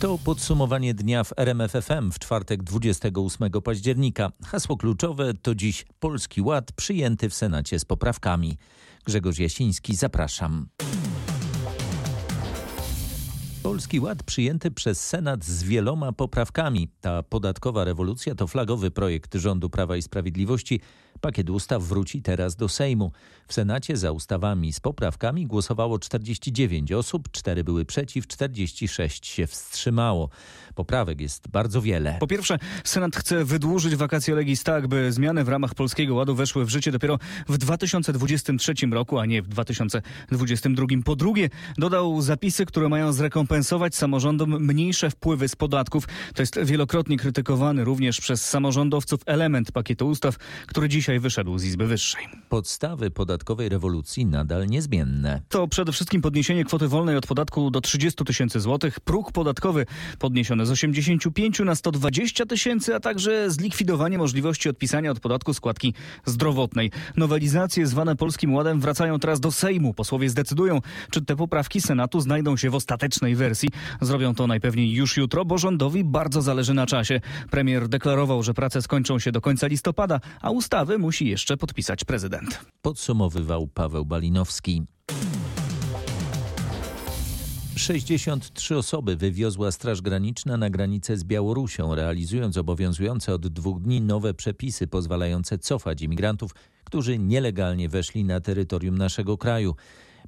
To podsumowanie dnia w RMFFM w czwartek 28 października. Hasło kluczowe to dziś Polski Ład przyjęty w Senacie z poprawkami. Grzegorz Jasiński, zapraszam. Polski Ład przyjęty przez Senat z wieloma poprawkami. Ta podatkowa rewolucja to flagowy projekt rządu Prawa i Sprawiedliwości. Pakiet ustaw wróci teraz do Sejmu. W Senacie za ustawami z poprawkami głosowało 49 osób, 4 były przeciw, 46 się wstrzymało. Poprawek jest bardzo wiele. Po pierwsze, Senat chce wydłużyć wakacje legis tak, by zmiany w ramach Polskiego Ładu weszły w życie dopiero w 2023 roku, a nie w 2022. Po drugie, dodał zapisy, które mają zrekompensować samorządom mniejsze wpływy z podatków. To jest wielokrotnie krytykowany również przez samorządowców element pakietu ustaw, który dzisiaj wyszedł z Izby Wyższej. Podstawy podatkowej rewolucji nadal niezmienne. To przede wszystkim podniesienie kwoty wolnej od podatku do 30 tysięcy złotych, próg podatkowy podniesiony z 85 na 120 tysięcy, a także zlikwidowanie możliwości odpisania od podatku składki zdrowotnej. Nowelizacje zwane Polskim Ładem wracają teraz do Sejmu. Posłowie zdecydują, czy te poprawki Senatu znajdą się w ostatecznej wersji. Zrobią to najpewniej już jutro, bo rządowi bardzo zależy na czasie. Premier deklarował, że prace skończą się do końca listopada, a ustawy musi jeszcze podpisać prezydent. Podsumowywał Paweł Balinowski. 63 osoby wywiozła Straż Graniczna na granicę z Białorusią, realizując obowiązujące od dwóch dni nowe przepisy pozwalające cofać imigrantów, którzy nielegalnie weszli na terytorium naszego kraju.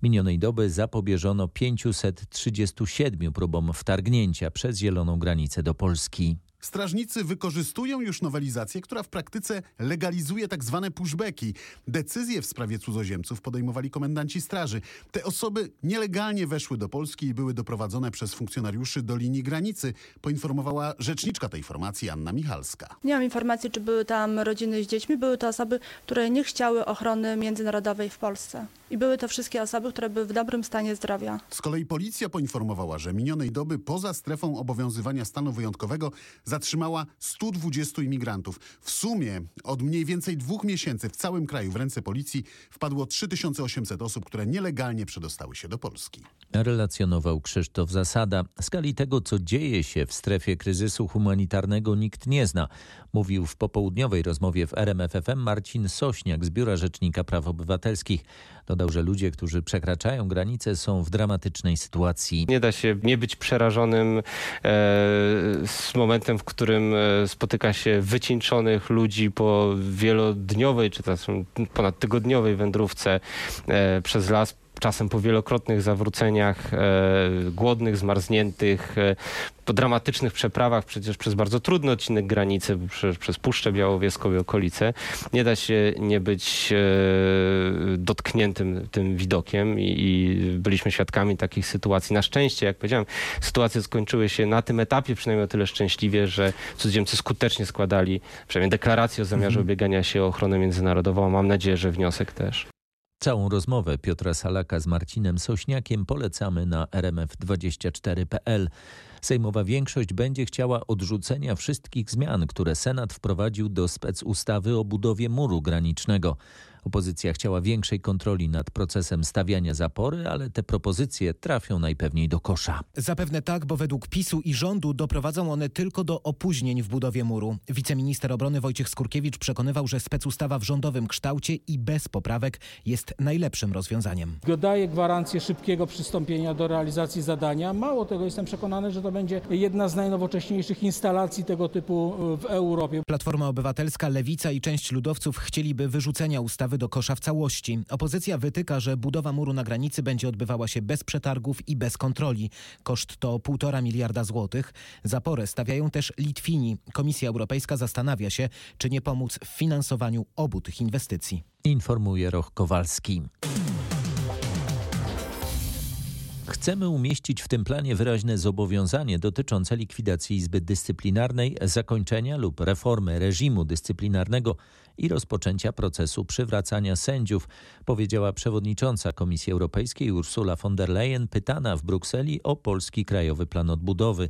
Minionej doby zapobieżono 537 próbom wtargnięcia przez zieloną granicę do Polski. Strażnicy wykorzystują już nowelizację, która w praktyce legalizuje tak zwane pushbacki. Decyzje w sprawie cudzoziemców podejmowali komendanci straży. Te osoby nielegalnie weszły do Polski i były doprowadzone przez funkcjonariuszy do linii granicy, poinformowała rzeczniczka tej formacji Anna Michalska. Nie mam informacji, czy były tam rodziny z dziećmi. Były to osoby, które nie chciały ochrony międzynarodowej w Polsce. I były to wszystkie osoby, które były w dobrym stanie zdrowia. Z kolei policja poinformowała, że minionej doby poza strefą obowiązywania stanu wyjątkowego zatrzymała 120 imigrantów. W sumie od mniej więcej dwóch miesięcy w całym kraju w ręce policji wpadło 3800 osób, które nielegalnie przedostały się do Polski. Relacjonował Krzysztof Zasada. Skali tego, co dzieje się w strefie kryzysu humanitarnego nikt nie zna. Mówił w popołudniowej rozmowie w RMFFM Marcin Sośniak z Biura Rzecznika Praw Obywatelskich. Dodał, że ludzie, którzy przekraczają granice są w dramatycznej sytuacji. Nie da się nie być przerażonym e, z momentem, w którym e, spotyka się wycieńczonych ludzi po wielodniowej czy też ponadtygodniowej wędrówce e, przez las czasem po wielokrotnych zawróceniach, e, głodnych, zmarzniętych, e, po dramatycznych przeprawach przecież przez bardzo trudny odcinek granicy, przez, przez Puszczę Białowieską i okolice. Nie da się nie być e, dotkniętym tym widokiem i, i byliśmy świadkami takich sytuacji. Na szczęście, jak powiedziałem, sytuacje skończyły się na tym etapie przynajmniej o tyle szczęśliwie, że cudzoziemcy skutecznie składali przynajmniej deklarację o zamiarze ubiegania się o ochronę międzynarodową. Mam nadzieję, że wniosek też. Całą rozmowę Piotra Salaka z Marcinem Sośniakiem polecamy na rmf24.pl. Sejmowa większość będzie chciała odrzucenia wszystkich zmian, które Senat wprowadził do specustawy o budowie muru granicznego. Opozycja chciała większej kontroli nad procesem stawiania zapory, ale te propozycje trafią najpewniej do kosza. Zapewne tak, bo według PiSu i rządu doprowadzą one tylko do opóźnień w budowie muru. Wiceminister obrony Wojciech Skurkiewicz przekonywał, że specustawa w rządowym kształcie i bez poprawek jest najlepszym rozwiązaniem. Daje gwarancję szybkiego przystąpienia do realizacji zadania. Mało tego, jestem przekonany, że to będzie jedna z najnowocześniejszych instalacji tego typu w Europie. Platforma Obywatelska, Lewica i część ludowców chcieliby wyrzucenia ustawy do kosza w całości. Opozycja wytyka, że budowa muru na granicy będzie odbywała się bez przetargów i bez kontroli. Koszt to 1,5 miliarda złotych. Zaporę stawiają też Litwini. Komisja Europejska zastanawia się, czy nie pomóc w finansowaniu obu tych inwestycji. Informuje Roch Kowalski. Chcemy umieścić w tym planie wyraźne zobowiązanie dotyczące likwidacji Izby Dyscyplinarnej, zakończenia lub reformy reżimu dyscyplinarnego i rozpoczęcia procesu przywracania sędziów, powiedziała przewodnicząca Komisji Europejskiej Ursula von der Leyen, pytana w Brukseli o polski Krajowy Plan Odbudowy.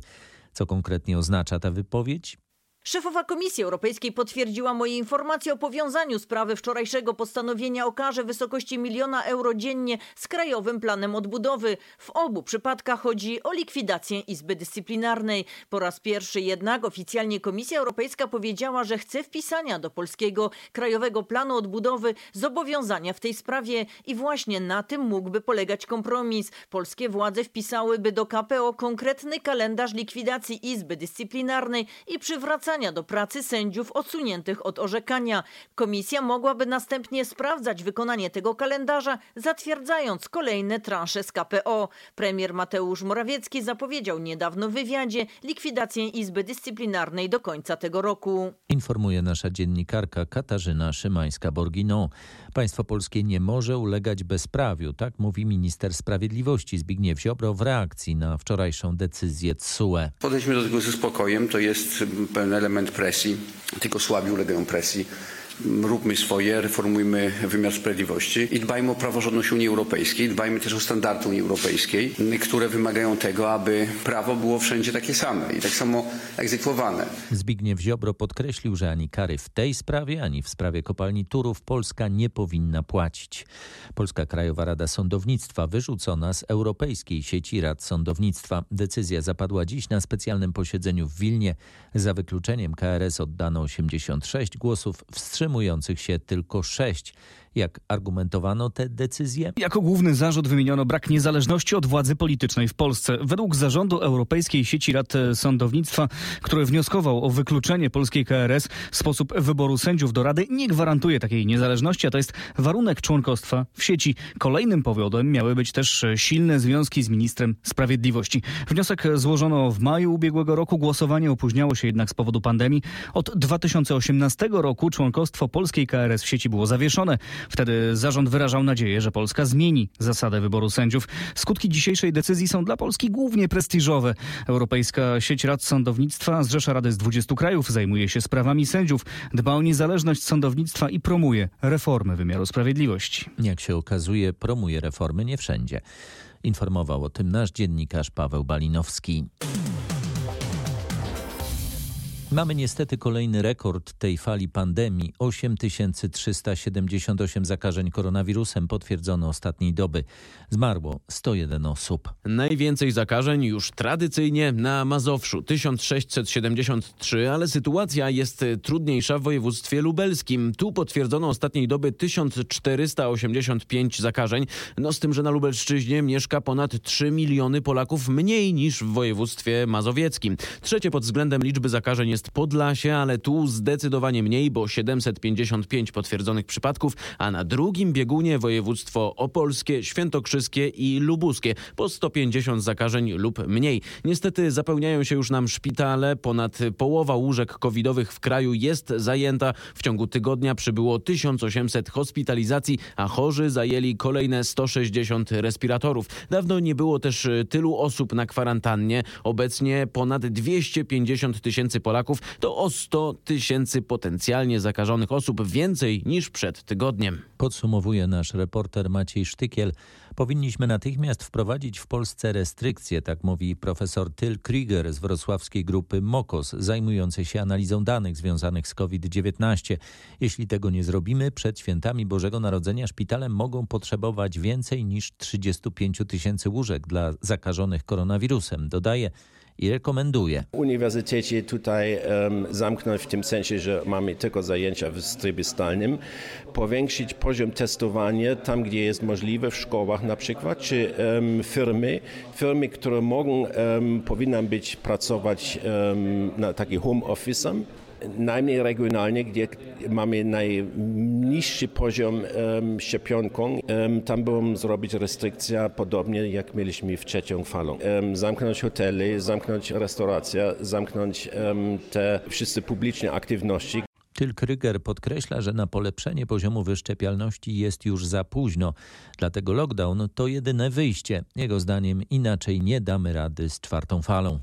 Co konkretnie oznacza ta wypowiedź? Szefowa Komisji Europejskiej potwierdziła moje informacje o powiązaniu sprawy wczorajszego postanowienia o karze wysokości miliona euro dziennie z Krajowym Planem Odbudowy. W obu przypadkach chodzi o likwidację Izby Dyscyplinarnej. Po raz pierwszy jednak oficjalnie Komisja Europejska powiedziała, że chce wpisania do polskiego Krajowego Planu Odbudowy zobowiązania w tej sprawie i właśnie na tym mógłby polegać kompromis. Polskie władze wpisałyby do KPO konkretny kalendarz likwidacji Izby Dyscyplinarnej i przywracania do pracy sędziów odsuniętych od orzekania. Komisja mogłaby następnie sprawdzać wykonanie tego kalendarza, zatwierdzając kolejne transze z KPO. Premier Mateusz Morawiecki zapowiedział niedawno w wywiadzie likwidację Izby Dyscyplinarnej do końca tego roku. Informuje nasza dziennikarka Katarzyna Szymańska-Borginą. Państwo polskie nie może ulegać bezprawiu, tak mówi minister sprawiedliwości Zbigniew Ziobro w reakcji na wczorajszą decyzję TSUE. Podejdźmy do tego ze spokojem, to jest pewien element presji, tylko słabi ulegają presji róbmy swoje, reformujmy wymiar sprawiedliwości i dbajmy o praworządność Unii Europejskiej, dbajmy też o standardy Unii Europejskiej, które wymagają tego, aby prawo było wszędzie takie same i tak samo egzekwowane. Zbigniew Ziobro podkreślił, że ani kary w tej sprawie, ani w sprawie kopalni Turów Polska nie powinna płacić. Polska Krajowa Rada Sądownictwa wyrzucona z Europejskiej Sieci Rad Sądownictwa. Decyzja zapadła dziś na specjalnym posiedzeniu w Wilnie. Za wykluczeniem KRS oddano 86 głosów, wstrzymujących się tylko 6. Jak argumentowano te decyzje? Jako główny zarzut wymieniono brak niezależności od władzy politycznej w Polsce. Według zarządu Europejskiej Sieci Rad Sądownictwa, który wnioskował o wykluczenie polskiej KRS, sposób wyboru sędziów do Rady nie gwarantuje takiej niezależności, a to jest warunek członkostwa w sieci. Kolejnym powodem miały być też silne związki z ministrem sprawiedliwości. Wniosek złożono w maju ubiegłego roku, głosowanie opóźniało się jednak z powodu pandemii. Od 2018 roku członkostwo polskiej KRS w sieci było zawieszone. Wtedy zarząd wyrażał nadzieję, że Polska zmieni zasadę wyboru sędziów. Skutki dzisiejszej decyzji są dla Polski głównie prestiżowe. Europejska sieć rad sądownictwa zrzesza rady z 20 krajów, zajmuje się sprawami sędziów, dba o niezależność sądownictwa i promuje reformy wymiaru sprawiedliwości. Jak się okazuje, promuje reformy nie wszędzie. Informował o tym nasz dziennikarz Paweł Balinowski. Mamy niestety kolejny rekord tej fali pandemii. 8378 zakażeń koronawirusem potwierdzono ostatniej doby. Zmarło 101 osób. Najwięcej zakażeń już tradycyjnie na Mazowszu 1673, ale sytuacja jest trudniejsza w województwie lubelskim. Tu potwierdzono ostatniej doby 1485 zakażeń. No z tym, że na Lubelszczyźnie mieszka ponad 3 miliony Polaków mniej niż w województwie mazowieckim. Trzecie pod względem liczby zakażeń jest jest Podlasie, ale tu zdecydowanie mniej, bo 755 potwierdzonych przypadków, a na drugim biegunie województwo opolskie, świętokrzyskie i lubuskie po 150 zakażeń lub mniej. Niestety zapełniają się już nam szpitale, ponad połowa łóżek covidowych w kraju jest zajęta. W ciągu tygodnia przybyło 1800 hospitalizacji, a chorzy zajęli kolejne 160 respiratorów. Dawno nie było też tylu osób na kwarantannie. Obecnie ponad 250 tysięcy Polaków to o 100 tysięcy potencjalnie zakażonych osób więcej niż przed tygodniem. Podsumowuje nasz reporter Maciej Sztykiel. Powinniśmy natychmiast wprowadzić w Polsce restrykcje, tak mówi profesor Tyl Krieger z wrocławskiej grupy MOKOS, zajmującej się analizą danych związanych z COVID-19. Jeśli tego nie zrobimy, przed świętami Bożego Narodzenia szpitale mogą potrzebować więcej niż 35 tysięcy łóżek dla zakażonych koronawirusem, dodaje i rekomenduje. Uniwersytecie tutaj um, zamknąć w tym sensie, że mamy tylko zajęcia w trybie zdalnym, powiększyć poziom testowania tam, gdzie jest możliwe, w szkołach na przykład, czy um, firmy, firmy, które mogą, um, powinny być pracować na taki home office'em, najmniej regionalnie, gdzie mamy najniższy poziom um, szczepionką, um, tam było zrobić restrykcja podobnie jak mieliśmy w trzecią falą. Um, zamknąć hotele, zamknąć restauracje, zamknąć te wszystkie publiczne aktywności, Tyl Kryger podkreśla, że na polepszenie poziomu wyszczepialności jest już za późno. Dlatego lockdown to jedyne wyjście. Jego zdaniem inaczej nie damy rady z czwartą falą.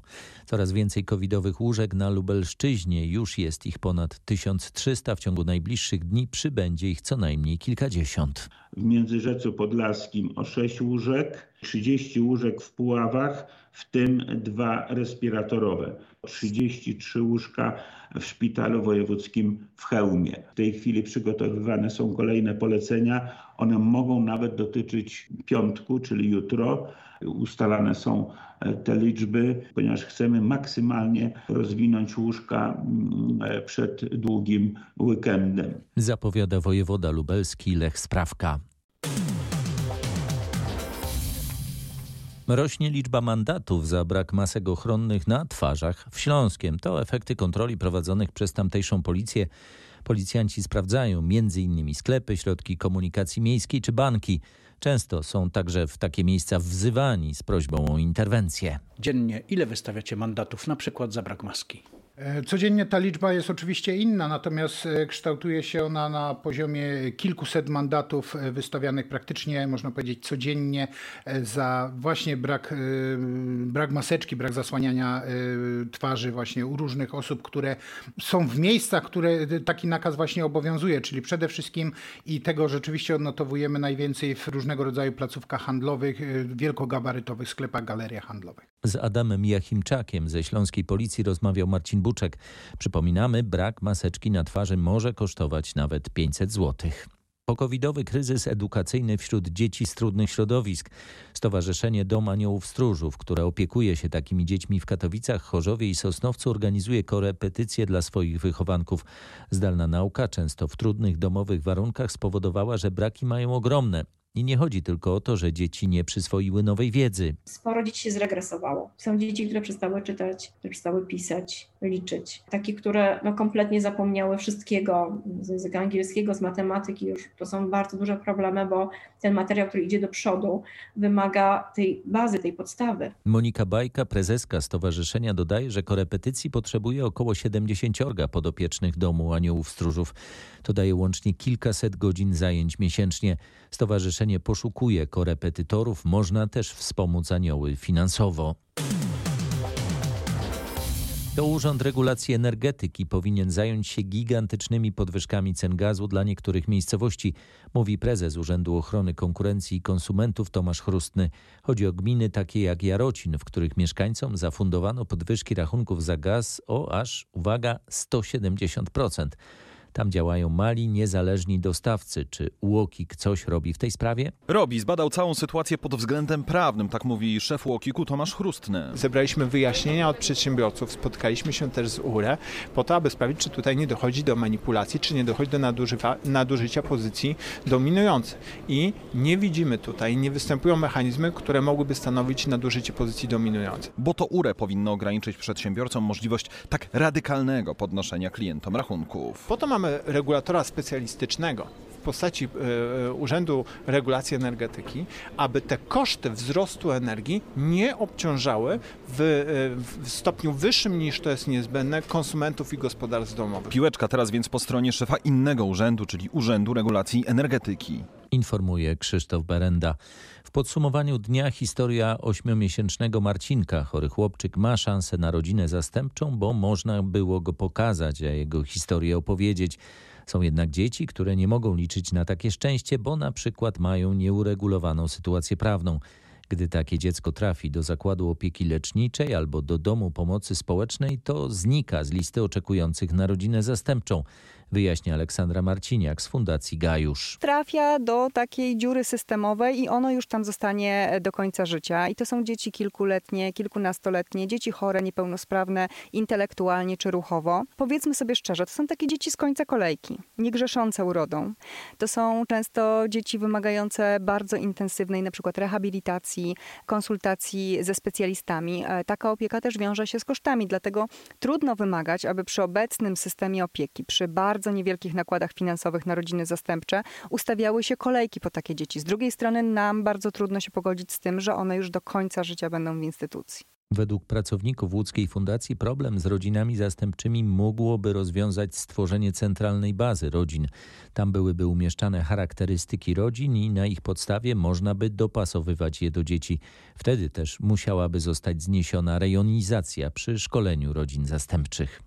Coraz więcej covidowych łóżek na Lubelszczyźnie. Już jest ich ponad 1300. W ciągu najbliższych dni przybędzie ich co najmniej kilkadziesiąt. W Międzyrzecu Podlaskim o 6 łóżek, 30 łóżek w Puławach, w tym dwa respiratorowe. 33 łóżka w szpitalu wojewódzkim w Chełmie. W tej chwili przygotowywane są kolejne polecenia. One mogą nawet dotyczyć piątku, czyli jutro. Ustalane są te liczby, ponieważ chcemy maksymalnie rozwinąć łóżka mm, przed długim weekendem. Zapowiada wojewoda lubelski Lech Sprawka. Rośnie liczba mandatów za brak masek ochronnych na twarzach w Śląskiem. To efekty kontroli prowadzonych przez tamtejszą policję. Policjanci sprawdzają m.in. sklepy, środki komunikacji miejskiej czy banki. Często są także w takie miejsca wzywani z prośbą o interwencję. Dziennie ile wystawiacie mandatów na przykład za brak maski? E, codziennie ta liczba jest oczywiście inna, natomiast e, kształtuje się ona na poziomie kilkuset mandatów e, wystawianych praktycznie, można powiedzieć, codziennie za właśnie brak, brak maseczki, brak zasłaniania twarzy właśnie u różnych osób, które są w miejscach, które taki nakaz właśnie obowiązuje, czyli przede wszystkim i tego rzeczywiście odnotowujemy najwięcej w różnego rodzaju placówkach handlowych, wielkogabarytowych sklepach, galeriach handlowych. Z Adamem Jachimczakiem ze Śląskiej Policji rozmawiał Marcin Buczek. Przypominamy, brak maseczki na twarzy może kosztować nawet 500 zł. Pokowidowy kryzys edukacyjny wśród dzieci z trudnych środowisk. Stowarzyszenie Dom Aniołów Stróżów, które opiekuje się takimi dziećmi w Katowicach, Chorzowie i Sosnowcu, organizuje korepetycje dla swoich wychowanków. Zdalna nauka, często w trudnych domowych warunkach, spowodowała, że braki mają ogromne. I nie chodzi tylko o to, że dzieci nie przyswoiły nowej wiedzy. Sporo dzieci się zregresowało. Są dzieci, które przestały czytać, które przestały pisać, liczyć. Takie, które no, kompletnie zapomniały wszystkiego z języka angielskiego, z matematyki. Już to są bardzo duże problemy, bo ten materiał, który idzie do przodu, wymaga tej bazy, tej podstawy. Monika Bajka, prezeska stowarzyszenia, dodaje, że korepetycji potrzebuje około 70 podopiecznych domu aniołów stróżów. To daje łącznie kilkaset godzin zajęć miesięcznie. Stowarzyszenie poszukuje korepetytorów, można też wspomóc anioły finansowo. To Urząd Regulacji Energetyki powinien zająć się gigantycznymi podwyżkami cen gazu dla niektórych miejscowości, mówi prezes Urzędu Ochrony Konkurencji i Konsumentów Tomasz Chrustny. Chodzi o gminy takie jak Jarocin, w których mieszkańcom zafundowano podwyżki rachunków za gaz o aż, uwaga, 170%. Tam działają mali, niezależni dostawcy. Czy UOKiK coś robi w tej sprawie? Robi. Zbadał całą sytuację pod względem prawnym, tak mówi szef UOKiK-u Tomasz Chrustny. Zebraliśmy wyjaśnienia od przedsiębiorców, spotkaliśmy się też z URE po to, aby sprawić, czy tutaj nie dochodzi do manipulacji, czy nie dochodzi do nadużycia pozycji dominującej. I nie widzimy tutaj, nie występują mechanizmy, które mogłyby stanowić nadużycie pozycji dominującej. Bo to URE powinno ograniczyć przedsiębiorcom możliwość tak radykalnego podnoszenia klientom rachunków. Po to mamy mamy regulatora specjalistycznego w postaci y, Urzędu Regulacji Energetyki, aby te koszty wzrostu energii nie obciążały w, y, w, stopniu wyższym niż to jest niezbędne konsumentów i gospodarstw domowych. Piłeczka teraz więc po stronie szefa innego urzędu, czyli Urzędu Regulacji Energetyki. Informuje Krzysztof Berenda. W podsumowaniu dnia historia ośmiomiesięcznego Marcinka. Chory chłopczyk ma szansę na rodzinę zastępczą, bo można było go pokazać, a jego historię opowiedzieć. Są jednak dzieci, które nie mogą liczyć na takie szczęście, bo na przykład mają nieuregulowaną sytuację prawną. Gdy takie dziecko trafi do zakładu opieki leczniczej albo do domu pomocy społecznej, to znika z listy oczekujących na rodzinę zastępczą wyjaśnia Aleksandra Marciniak z Fundacji Gajusz. Trafia do takiej dziury systemowej i ono już tam zostanie do końca życia. I to są dzieci kilkuletnie, kilkunastoletnie, dzieci chore, niepełnosprawne intelektualnie czy ruchowo. Powiedzmy sobie szczerze, to są takie dzieci z końca kolejki, niegrzeszące urodą. To są często dzieci wymagające bardzo intensywnej na przykład rehabilitacji, konsultacji ze specjalistami. E, taka opieka też wiąże się z kosztami, dlatego trudno wymagać, aby przy obecnym systemie opieki, przy bardzo bardzo niewielkich nakładach finansowych na rodziny zastępcze ustawiały się kolejki po takie dzieci. Z drugiej strony nam bardzo trudno się pogodzić z tym, że one już do końca życia będą w instytucji. Według pracowników łódzkiej fundacji problem z rodzinami zastępczymi mógłby rozwiązać stworzenie centralnej bazy rodzin. Tam byłyby umieszczane charakterystyki rodzin i na ich podstawie można by dopasowywać je do dzieci. Wtedy też musiałaby zostać zniesiona rejonizacja przy szkoleniu rodzin zastępczych.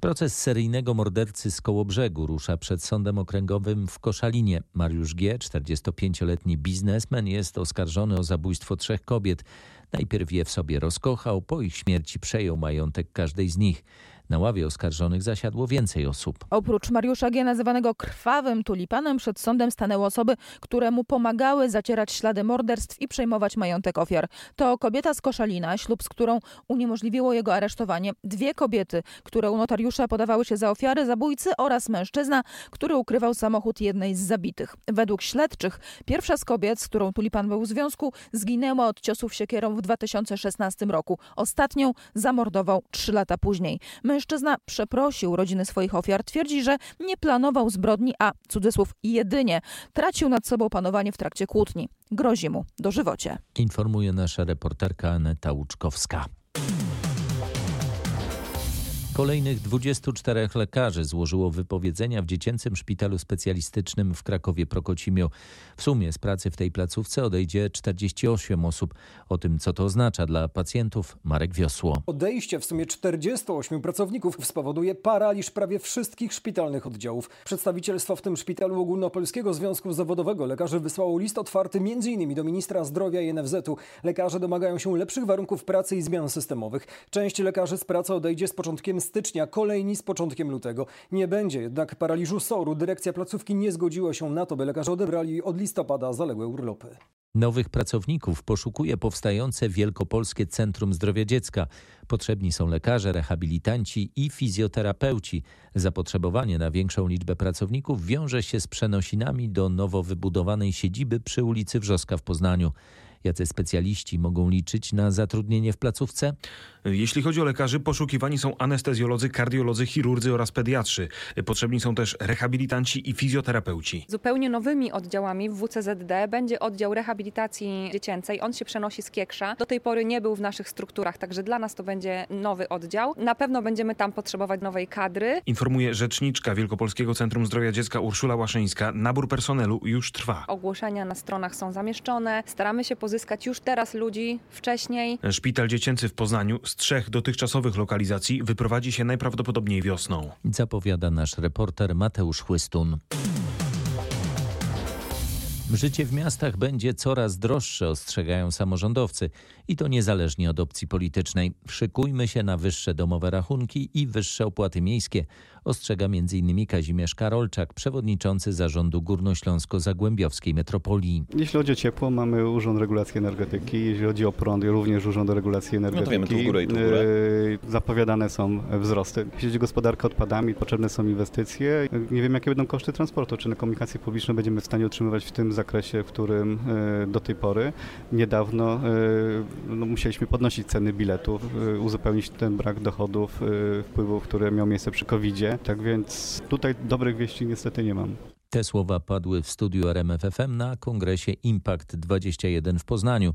Proces seryjnego mordercy z Kołobrzegu rusza przed sądem okręgowym w Koszalinie. Mariusz G., 45-letni biznesmen, jest oskarżony o zabójstwo trzech kobiet. Najpierw je w sobie rozkochał, po ich śmierci przejął majątek każdej z nich. Na ławie oskarżonych zasiadło więcej osób. Oprócz Mariusza G., nazywanego krwawym tulipanem, przed sądem stanęły osoby, które mu pomagały zacierać ślady morderstw i przejmować majątek ofiar. To kobieta z Koszalina, ślub z którą uniemożliwiło jego aresztowanie, dwie kobiety, które u notariusza podawały się za ofiary zabójcy oraz mężczyzna, który ukrywał samochód jednej z zabitych. Według śledczych pierwsza z kobiet, z którą tulipan był w związku, zginęła od ciosów siekierą w 2016 roku. Ostatnią zamordował trzy lata później. Mężczyzna przeprosił rodziny swoich ofiar, twierdzi, że nie planował zbrodni, a cudzysłów jedynie tracił nad sobą panowanie w trakcie kłótni. Grozi mu dożywocie. Informuje nasza reporterka Aneta Łuczkowska. Kolejnych 24 lekarzy złożyło wypowiedzenia w dziecięcym szpitalu specjalistycznym w Krakowie Prokocimiu. W sumie z pracy w tej placówce odejdzie 48 osób. O tym, co to oznacza dla pacjentów, Marek Wiosło. Odejście w sumie 48 pracowników spowoduje paraliż prawie wszystkich szpitalnych oddziałów. Przedstawicielstwo w tym szpitalu Ogólnopolskiego Związku Zawodowego lekarzy wysłało list otwarty m.in. do ministra zdrowia i NFZ-u. Lekarze domagają się lepszych warunków pracy i zmian systemowych. Część lekarzy z pracy odejdzie z początkiem stycznia, kolejni z początkiem lutego. Nie będzie jednak paraliżu SOR-u. Dyrekcja placówki nie zgodziła się na to, by lekarze odebrali od listopada zaległe urlopy. Nowych pracowników poszukuje powstające Wielkopolskie Centrum Zdrowia Dziecka. Potrzebni są lekarze, rehabilitanci i fizjoterapeuci. Zapotrzebowanie na większą liczbę pracowników wiąże się z przenosinami do nowo wybudowanej siedziby przy ulicy Wrzoska w Poznaniu. Jacy specjaliści mogą liczyć na zatrudnienie w placówce? Jeśli chodzi o lekarzy, poszukiwani są anestezjolodzy, kardiolodzy, chirurdzy oraz pediatrzy. Potrzebni są też rehabilitanci i fizjoterapeuci. Zupełnie nowymi oddziałami w WCZD będzie oddział rehabilitacji dziecięcej. On się przenosi z Kieksza. Do tej pory nie był w naszych strukturach, także dla nas to będzie nowy oddział. Na pewno będziemy tam potrzebować nowej kadry. Informuje rzeczniczka Wielkopolskiego Centrum Zdrowia Dziecka Urszula Łaszyńska. Nabór personelu już trwa. Ogłoszenia na stronach są zamieszczone. Staramy się pozyskać już teraz ludzi wcześniej. Szpital dziecięcy w Poznaniu z trzech dotychczasowych lokalizacji wyprowadzi się najprawdopodobniej wiosną. Zapowiada nasz reporter Mateusz Chłystun. Życie w miastach będzie coraz droższe, ostrzegają samorządowcy. I to niezależnie od opcji politycznej. Szykujmy się na wyższe domowe rachunki i wyższe opłaty miejskie, ostrzega m.in. Kazimierz Karolczak, przewodniczący zarządu Górnośląsko-Zagłębiowskiej Metropolii. Jeśli chodzi o ciepło, mamy Urząd Regulacji Energetyki. Jeśli chodzi o prąd, również Urząd Regulacji Energetyki. No to wiemy, tu w górę i tu w górę. Yy, Zapowiadane są wzrosty. Jeśli chodzi o gospodarkę odpadami, potrzebne są inwestycje. Nie wiem, jakie będą koszty transportu. Czy na komunikację publiczną będziemy w stanie utrzymywać w tym zakresie, w którym yy, do tej pory niedawno yy, no, musieliśmy podnosić ceny biletów, uzupełnić ten brak dochodów, wpływów, które miał miejsce przy Tak więc tutaj dobrych wieści niestety nie mam. Te słowa padły w studiu RMFFM na kongresie Impact 21 w Poznaniu.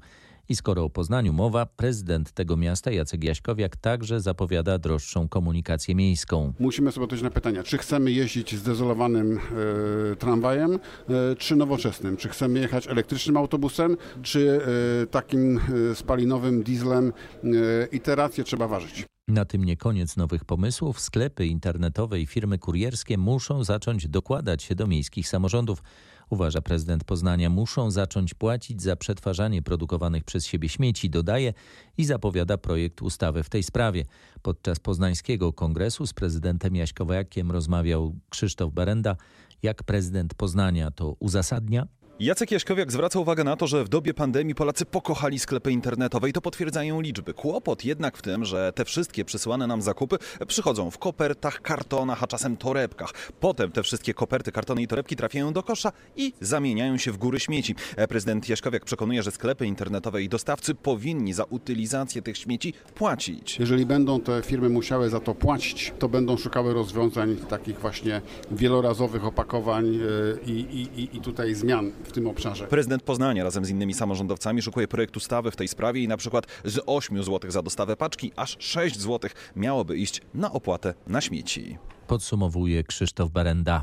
I skoro o Poznaniu mowa, prezydent tego miasta Jacek Jaśkowiak także zapowiada droższą komunikację miejską. Musimy sobie odpowiedzieć na pytania, czy chcemy jeździć zdezolowanym e, tramwajem, e, czy nowoczesnym. Czy chcemy jechać elektrycznym autobusem, czy e, takim e, spalinowym dieslem. E, I te racje trzeba ważyć. Na tym nie koniec nowych pomysłów. Sklepy internetowe i firmy kurierskie muszą zacząć dokładać się do miejskich samorządów. Uważa prezydent Poznania, muszą zacząć płacić za przetwarzanie produkowanych przez siebie śmieci, dodaje i zapowiada projekt ustawy w tej sprawie. Podczas poznańskiego kongresu z prezydentem Jaśkowiakiem rozmawiał Krzysztof Berenda. Jak prezydent Poznania to uzasadnia? Jacek Jaśkowiak zwraca uwagę na to, że w dobie pandemii Polacy pokochali sklepy internetowe i to potwierdzają liczby. Kłopot jednak w tym, że te wszystkie przysyłane nam zakupy przychodzą w kopertach, kartonach, a czasem torebkach. Potem te wszystkie koperty, kartony i torebki trafiają do kosza i zamieniają się w góry śmieci. Prezydent Jaśkowiak przekonuje, że sklepy internetowe i dostawcy powinni za utylizację tych śmieci płacić. Jeżeli będą te firmy musiały za to płacić, to będą szukały rozwiązań takich właśnie wielorazowych opakowań e, i, i, i tutaj zmian w tym obszarze. Prezydent Poznania razem z innymi samorządowcami szukuje projekt ustawy w tej sprawie i na przykład z 8 zł za dostawę paczki aż 6 zł miałoby iść na opłatę na śmieci. Podsumowuje Krzysztof Berenda.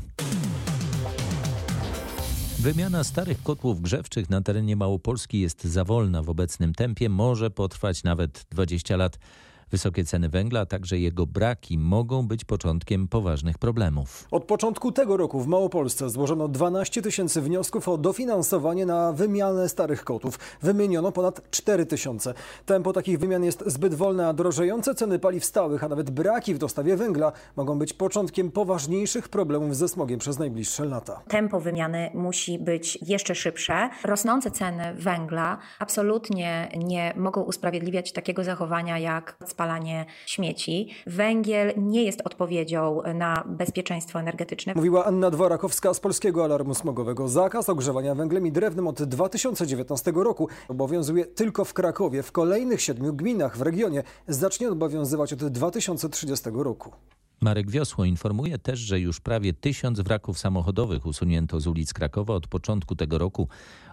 Wymiana starych kotłów grzewczych na terenie Małopolski jest za wolna w obecnym tempie, może potrwać nawet 20 lat. Wysokie ceny węgla, a także jego braki mogą być początkiem poważnych problemów. Od początku tego roku w Małopolsce złożono 12 tysięcy wniosków o dofinansowanie na wymianę starych kotów. Wymieniono ponad 4 tysiące. Tempo takich wymian jest zbyt wolne, a drożejące ceny paliw stałych, a nawet braki w dostawie węgla mogą być początkiem poważniejszych problemów ze smogiem przez najbliższe lata. Tempo wymiany musi być jeszcze szybsze. Rosnące ceny węgla absolutnie nie mogą usprawiedliwiać takiego zachowania jak spalanie śmieci. Węgiel nie jest odpowiedzią na bezpieczeństwo energetyczne. Mówiła Anna Dworakowska z Polskiego Alarmu Smogowego. Zakaz ogrzewania węglem i drewnem od 2019 roku obowiązuje tylko w Krakowie. W kolejnych siedmiu gminach w regionie zacznie obowiązywać od 2030 roku. Marek Wiosło informuje też, że już prawie tysiąc wraków samochodowych usunięto z ulic Krakowa od początku tego roku.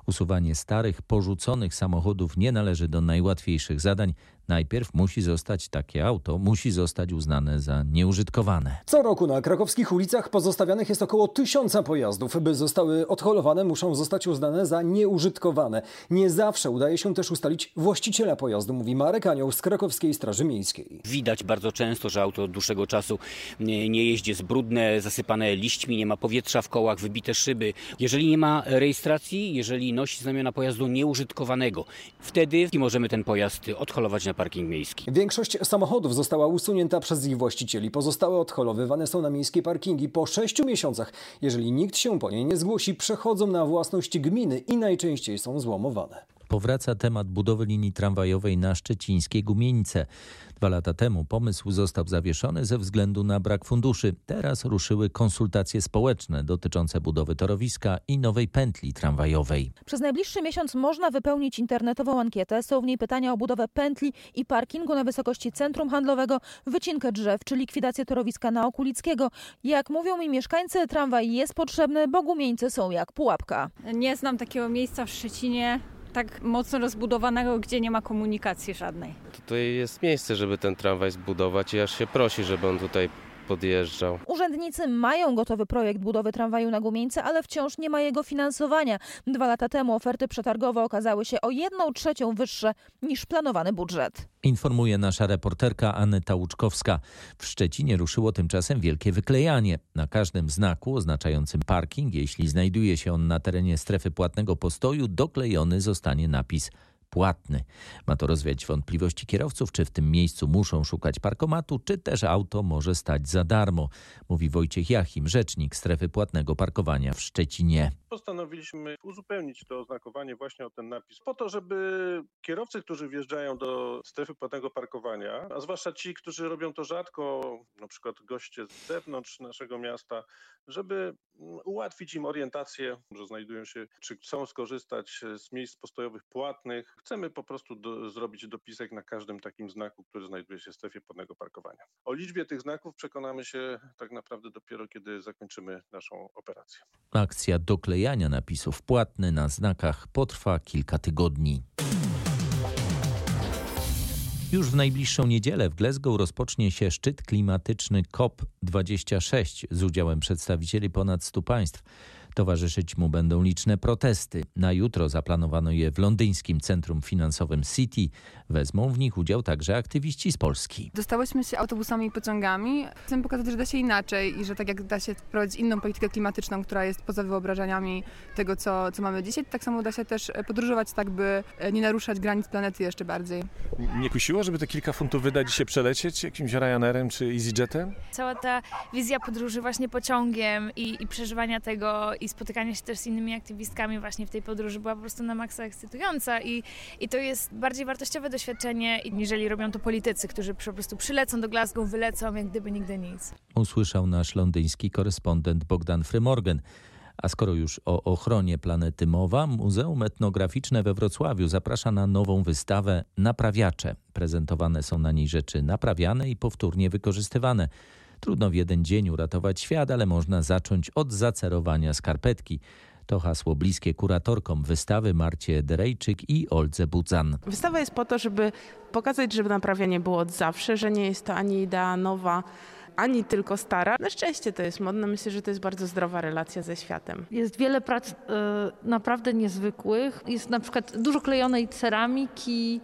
Usuwanie starych, porzuconych samochodów nie należy do najłatwiejszych zadań. Najpierw musi zostać takie auto, musi zostać uznane za nieużytkowane. Co roku na krakowskich ulicach pozostawianych jest około tysiąca pojazdów. By zostały odholowane, muszą zostać uznane za nieużytkowane. Nie zawsze udaje się też ustalić właściciela pojazdu, mówi Marek Anioł z krakowskiej Straży Miejskiej. Widać bardzo często, że auto od dłuższego czasu nie jeździ, jest brudne, zasypane liśćmi, nie ma powietrza w kołach, wybite szyby. Jeżeli nie ma rejestracji, jeżeli nosi znamiona pojazdu nieużytkowanego, wtedy możemy ten pojazd odholować na parking miejski. Większość samochodów została usunięta przez ich właścicieli. Pozostałe odholowywane są na miejskie parkingi po sześciu miesiącach. Jeżeli nikt się po nie nie zgłosi, przechodzą na własność gminy i najczęściej są złomowane. Powraca temat budowy linii tramwajowej na szczecińskiej Gumienice. Dwa lata temu pomysł został zawieszony ze względu na brak funduszy. Teraz ruszyły konsultacje społeczne dotyczące budowy torowiska i nowej pętli tramwajowej. Przez najbliższy miesiąc można wypełnić internetową ankietę. Są w niej pytania o budowę pętli i parkingu na wysokości centrum handlowego, wycinkę drzew czy likwidację torowiska na Okulickiego. Jak mówią mi mieszkańcy, tramwaj jest potrzebny, bo gumieńcy są jak pułapka. Nie znam takiego miejsca w Szczecinie, tak mocno rozbudowanego, gdzie nie ma komunikacji żadnej. Tutaj jest miejsce, żeby ten tramwaj zbudować i aż się prosi, żeby on tutaj podjeżdżał. Urzędnicy mają gotowy projekt budowy tramwaju na Gumieńce, ale wciąż nie ma jego finansowania. Dwa lata temu oferty przetargowe okazały się o jedną trzecią wyższe niż planowany budżet. Informuje nasza reporterka Aneta Łuczkowska. W Szczecinie ruszyło tymczasem wielkie wyklejanie. Na każdym znaku oznaczającym parking, jeśli znajduje się on na terenie strefy płatnego postoju, doklejony zostanie napis płatny. Ma to rozwiać wątpliwości kierowców, czy w tym miejscu muszą szukać parkomatu, czy też auto może stać za darmo, mówi Wojciech Jachim, rzecznik strefy płatnego parkowania w Szczecinie. Postanowiliśmy uzupełnić to oznakowanie właśnie o ten napis, po to, żeby kierowcy, którzy wjeżdżają do strefy płatnego parkowania, a zwłaszcza ci, którzy robią to rzadko, na przykład goście z zewnątrz naszego miasta, żeby ułatwić im orientację, że znajdują się, czy chcą skorzystać z miejsc postojowych płatnych. Chcemy po prostu do, zrobić dopisek na każdym takim znaku, który znajduje się w strefie płatnego parkowania. O liczbie tych znaków przekonamy się tak naprawdę dopiero, kiedy zakończymy naszą operację. Akcja doklejania napisów płatny na znakach potrwa kilka tygodni. Już w najbliższą niedzielę w Glasgow rozpocznie się szczyt klimatyczny COP26 z udziałem przedstawicieli ponad 100 państw. Towarzyszyć mu będą liczne protesty. Na jutro zaplanowano je w londyńskim centrum finansowym City. Wezmą w nich udział także aktywiści z Polski. Dostałyśmy się autobusami i pociągami. Chcemy pokazać, że da się inaczej i że tak jak da się prowadzić inną politykę klimatyczną, która jest poza wyobrażeniami tego, co, co mamy dzisiaj, tak samo da się też podróżować tak, by nie naruszać granic planety jeszcze bardziej. Nie kusiło, żeby te kilka funtów wydać dzisiaj przelecieć jakimś Ryanairem czy EasyJetem? Cała ta wizja podróży właśnie pociągiem i, i przeżywania tego i spotykanie się też z innymi aktywistkami właśnie w tej podróży była po prostu na maksa ekscytująca i, i to jest bardziej wartościowe doświadczenie, niżeli robią to politycy, którzy po prostu przylecą do Glasgow, wylecą jak gdyby nigdy nic. Usłyszał nasz londyński korespondent Bogdan Frymorgan. A skoro już o ochronie planety mowa, Muzeum Etnograficzne we Wrocławiu zaprasza na nową wystawę Naprawiacze. Prezentowane są na niej rzeczy naprawiane i powtórnie wykorzystywane. Trudno w jeden dzień uratować świat, ale można zacząć od zacerowania skarpetki. To hasło bliskie kuratorkom wystawy Marcie Derejczyk i Oldze Budzan. Wystawa jest po to, żeby pokazać, że naprawianie było od zawsze, że nie jest to ani idea nowa, ani tylko stara. Na szczęście to jest modne. Myślę, że to jest bardzo zdrowa relacja ze światem. Jest wiele prac y, naprawdę niezwykłych. Jest na przykład dużo klejonej ceramiki,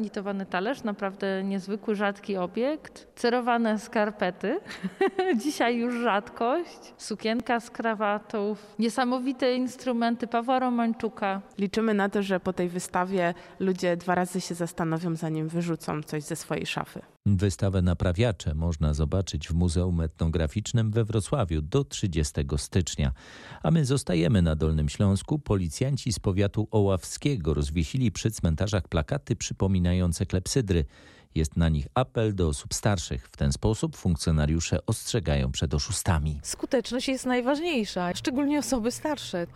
nitowany talerz, naprawdę niezwykły, rzadki obiekt. Cerowane skarpety, dzisiaj już rzadkość. Sukienka z krawatą, niesamowite instrumenty Pawła Romańczuka. Liczymy na to, że po tej wystawie ludzie dwa razy się zastanowią, zanim wyrzucą coś ze swojej szafy. Wystawę Naprawiacze można zobaczyć w Muzeum Etnograficznym we Wrocławiu do 30 stycznia. A my zostajemy na Dolnym Śląsku. Policjanci z powiatu oławskiego rozwiesili przy cmentarzach plakaty przypominające klepsydry. Jest na nich apel do osób starszych. W ten sposób funkcjonariusze ostrzegają przed oszustami. Skuteczność jest najważniejsza, szczególnie osoby starsze.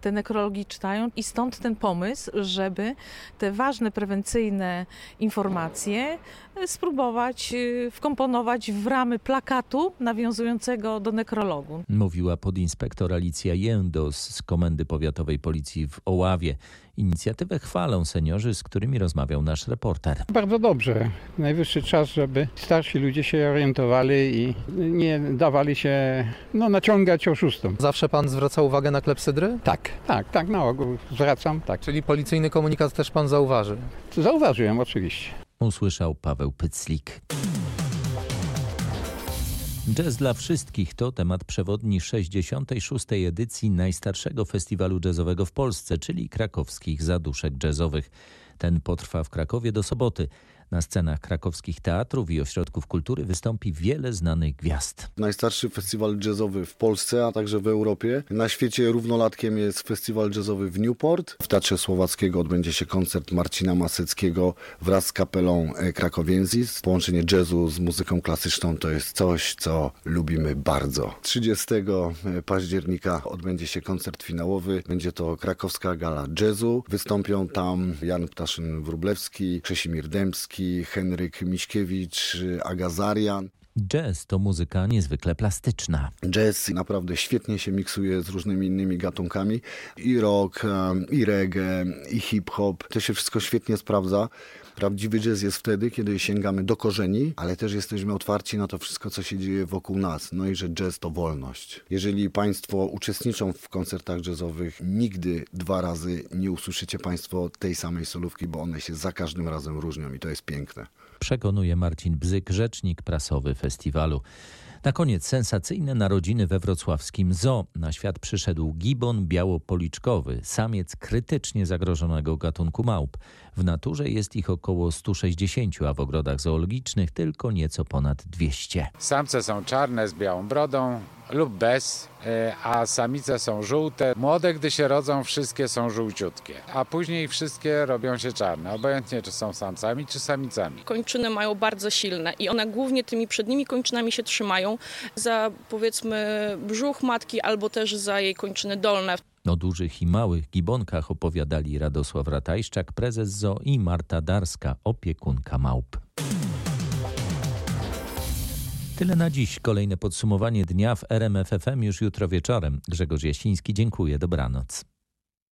Te nekrologi czytają i stąd ten pomysł, żeby te ważne prewencyjne informacje spróbować y, wkomponować w ramy plakatu nawiązującego do nekrologu. Mówiła podinspektor Alicja Jędos z Komendy Powiatowej Policji w Oławie. Inicjatywę chwalą seniorzy, z którymi rozmawiał nasz reporter. Bardzo dobrze. Najwyższy czas, żeby starsi ludzie się orientowali i nie dawali się no, naciągać oszustom. Zawsze pan zwraca uwagę na klepsydry? Tak, tak, tak, na ogół zwracam, tak. Czyli policyjny komunikat też pan zauważy? Zauważyłem, oczywiście. Usłyszał Paweł Pyclik. Jazz dla wszystkich to temat przewodni 66. edycji najstarszego festiwalu jazzowego w Polsce, czyli krakowskich zaduszek jazzowych. Ten potrwa w Krakowie do soboty. Na scenach krakowskich teatrów i ośrodków kultury wystąpi wiele znanych gwiazd. Najstarszy festiwal jazzowy w Polsce, a także w Europie. Na świecie równolatkiem jest festiwal jazzowy w Newport. W Teatrze Słowackiego odbędzie się koncert Marcina Maseckiego wraz z kapelą Krakowienzis. Połączenie jazzu z muzyką klasyczną to jest coś, co lubimy bardzo. 30 października odbędzie się koncert finałowy. Będzie to krakowska gala jazzu. Wystąpią tam Jan Ptaszyn-Wróblewski, Krzesimir Dębski, Henryk Miśkiewicz, Agazarian. Jazz to muzyka niezwykle plastyczna. Jazz naprawdę świetnie się miksuje z różnymi innymi gatunkami. I rock, i reggae, i hip-hop. To się wszystko świetnie sprawdza. Prawdziwy jazz jest wtedy, kiedy sięgamy do korzeni, ale też jesteśmy otwarci na to wszystko, co się dzieje wokół nas. No i że jazz to wolność. Jeżeli Państwo uczestniczą w koncertach jazzowych, nigdy dwa razy nie usłyszycie Państwo tej samej solówki, bo one się za każdym razem różnią i to jest piękne. Przekonuje Marcin Bzyk, rzecznik prasowy festiwalu. Na koniec sensacyjne narodziny we wrocławskim zoo. Na świat przyszedł gibon białopoliczkowy, samiec krytycznie zagrożonego gatunku małp. W naturze jest ich około 160, a w ogrodach zoologicznych tylko nieco ponad 200. Samce są czarne z białą brodą lub bez, a samice są żółte. Młode, gdy się rodzą, wszystkie są żółciutkie, a później wszystkie robią się czarne, obojętnie czy są samcami, czy samicami. Kończyny mają bardzo silne i one głównie tymi przednimi kończynami się trzymają za powiedzmy brzuch matki albo też za jej kończyny dolne. O dużych i małych gibonkach opowiadali Radosław Ratajszczak, prezes ZOO i Marta Darska, opiekunka małp. Tyle na dziś. Kolejne podsumowanie dnia w RMFFM już jutro wieczorem. Grzegorz Jasiński, dziękuję. Dobranoc.